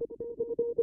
Thank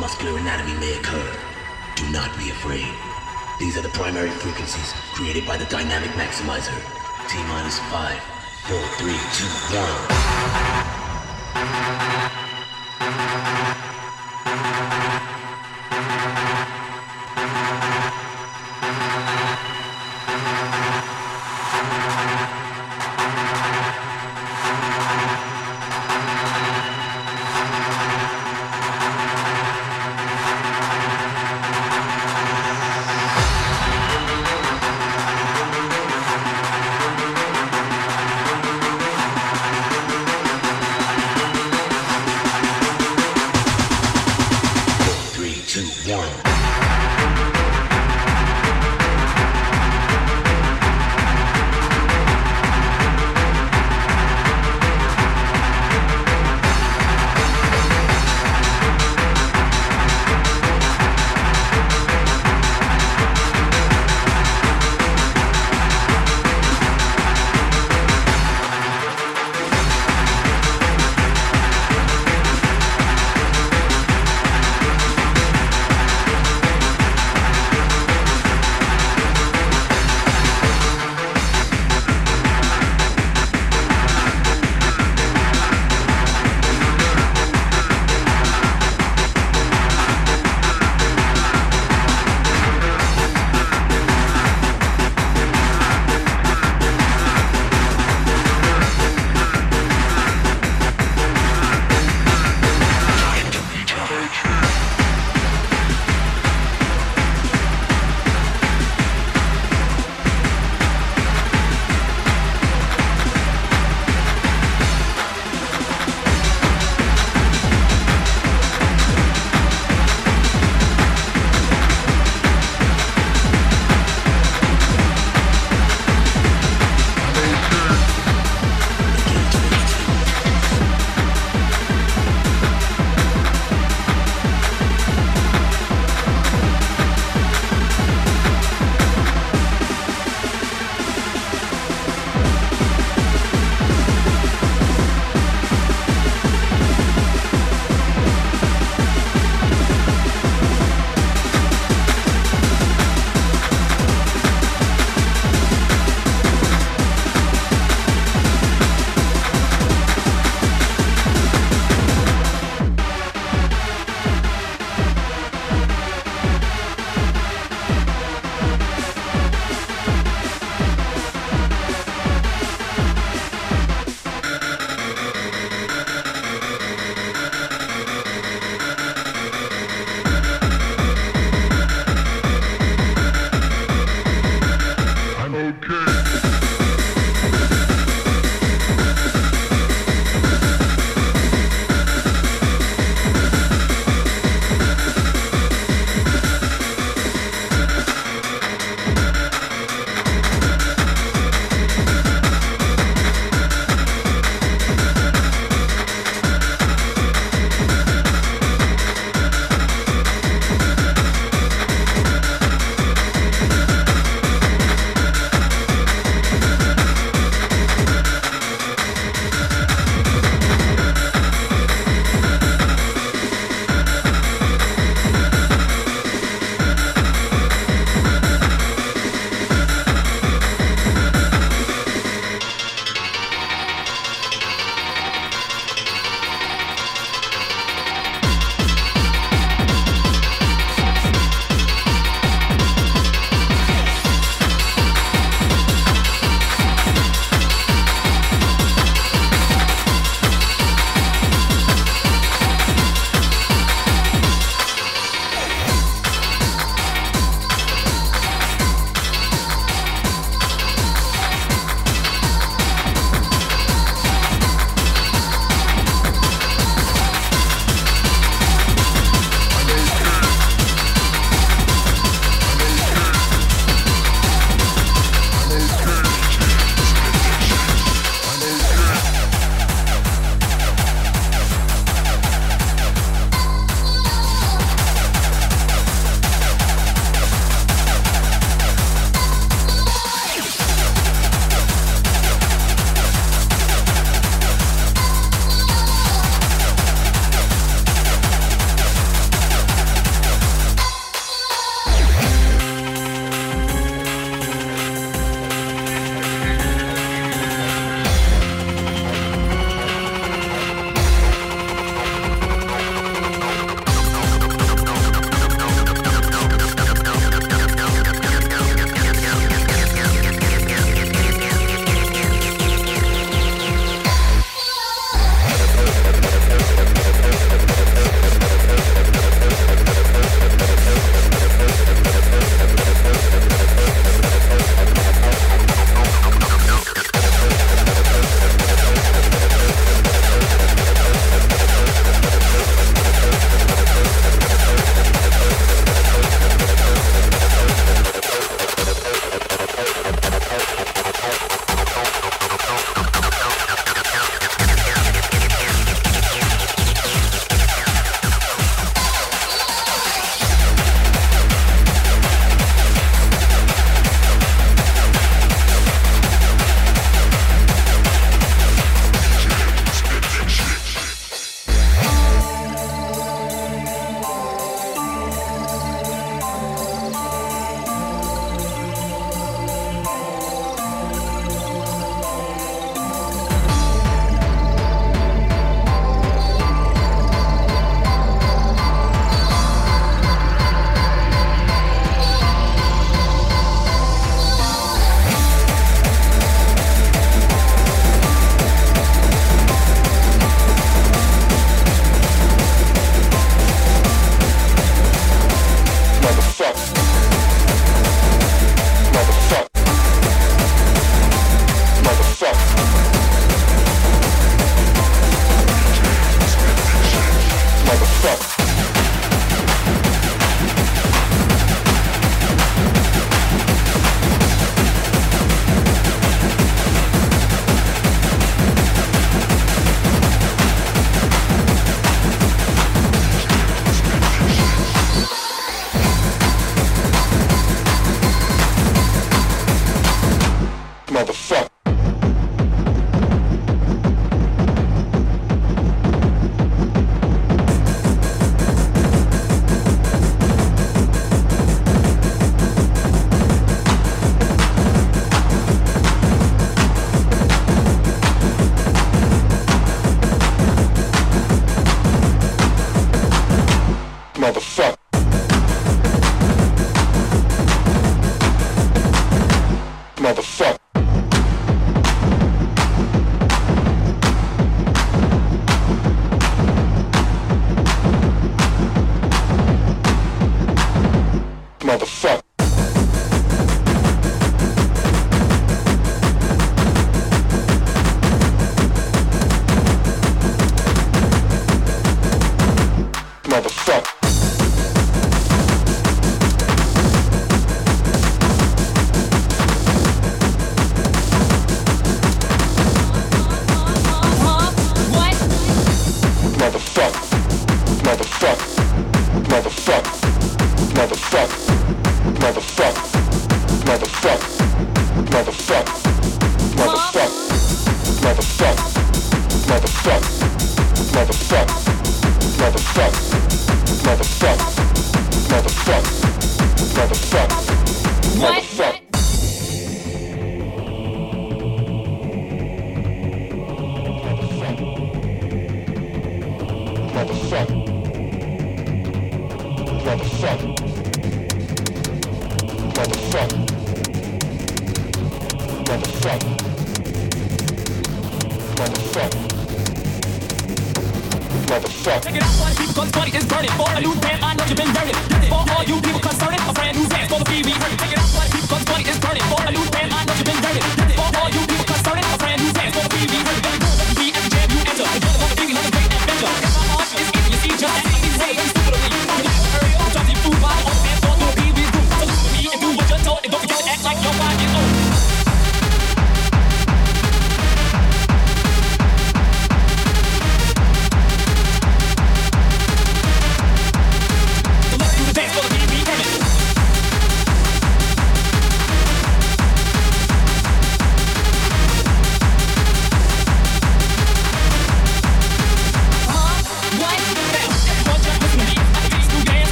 muscular anatomy may occur. Do not be afraid. These are the primary frequencies created by the dynamic maximizer. T minus five, four, three, two, one.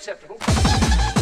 Acceptable.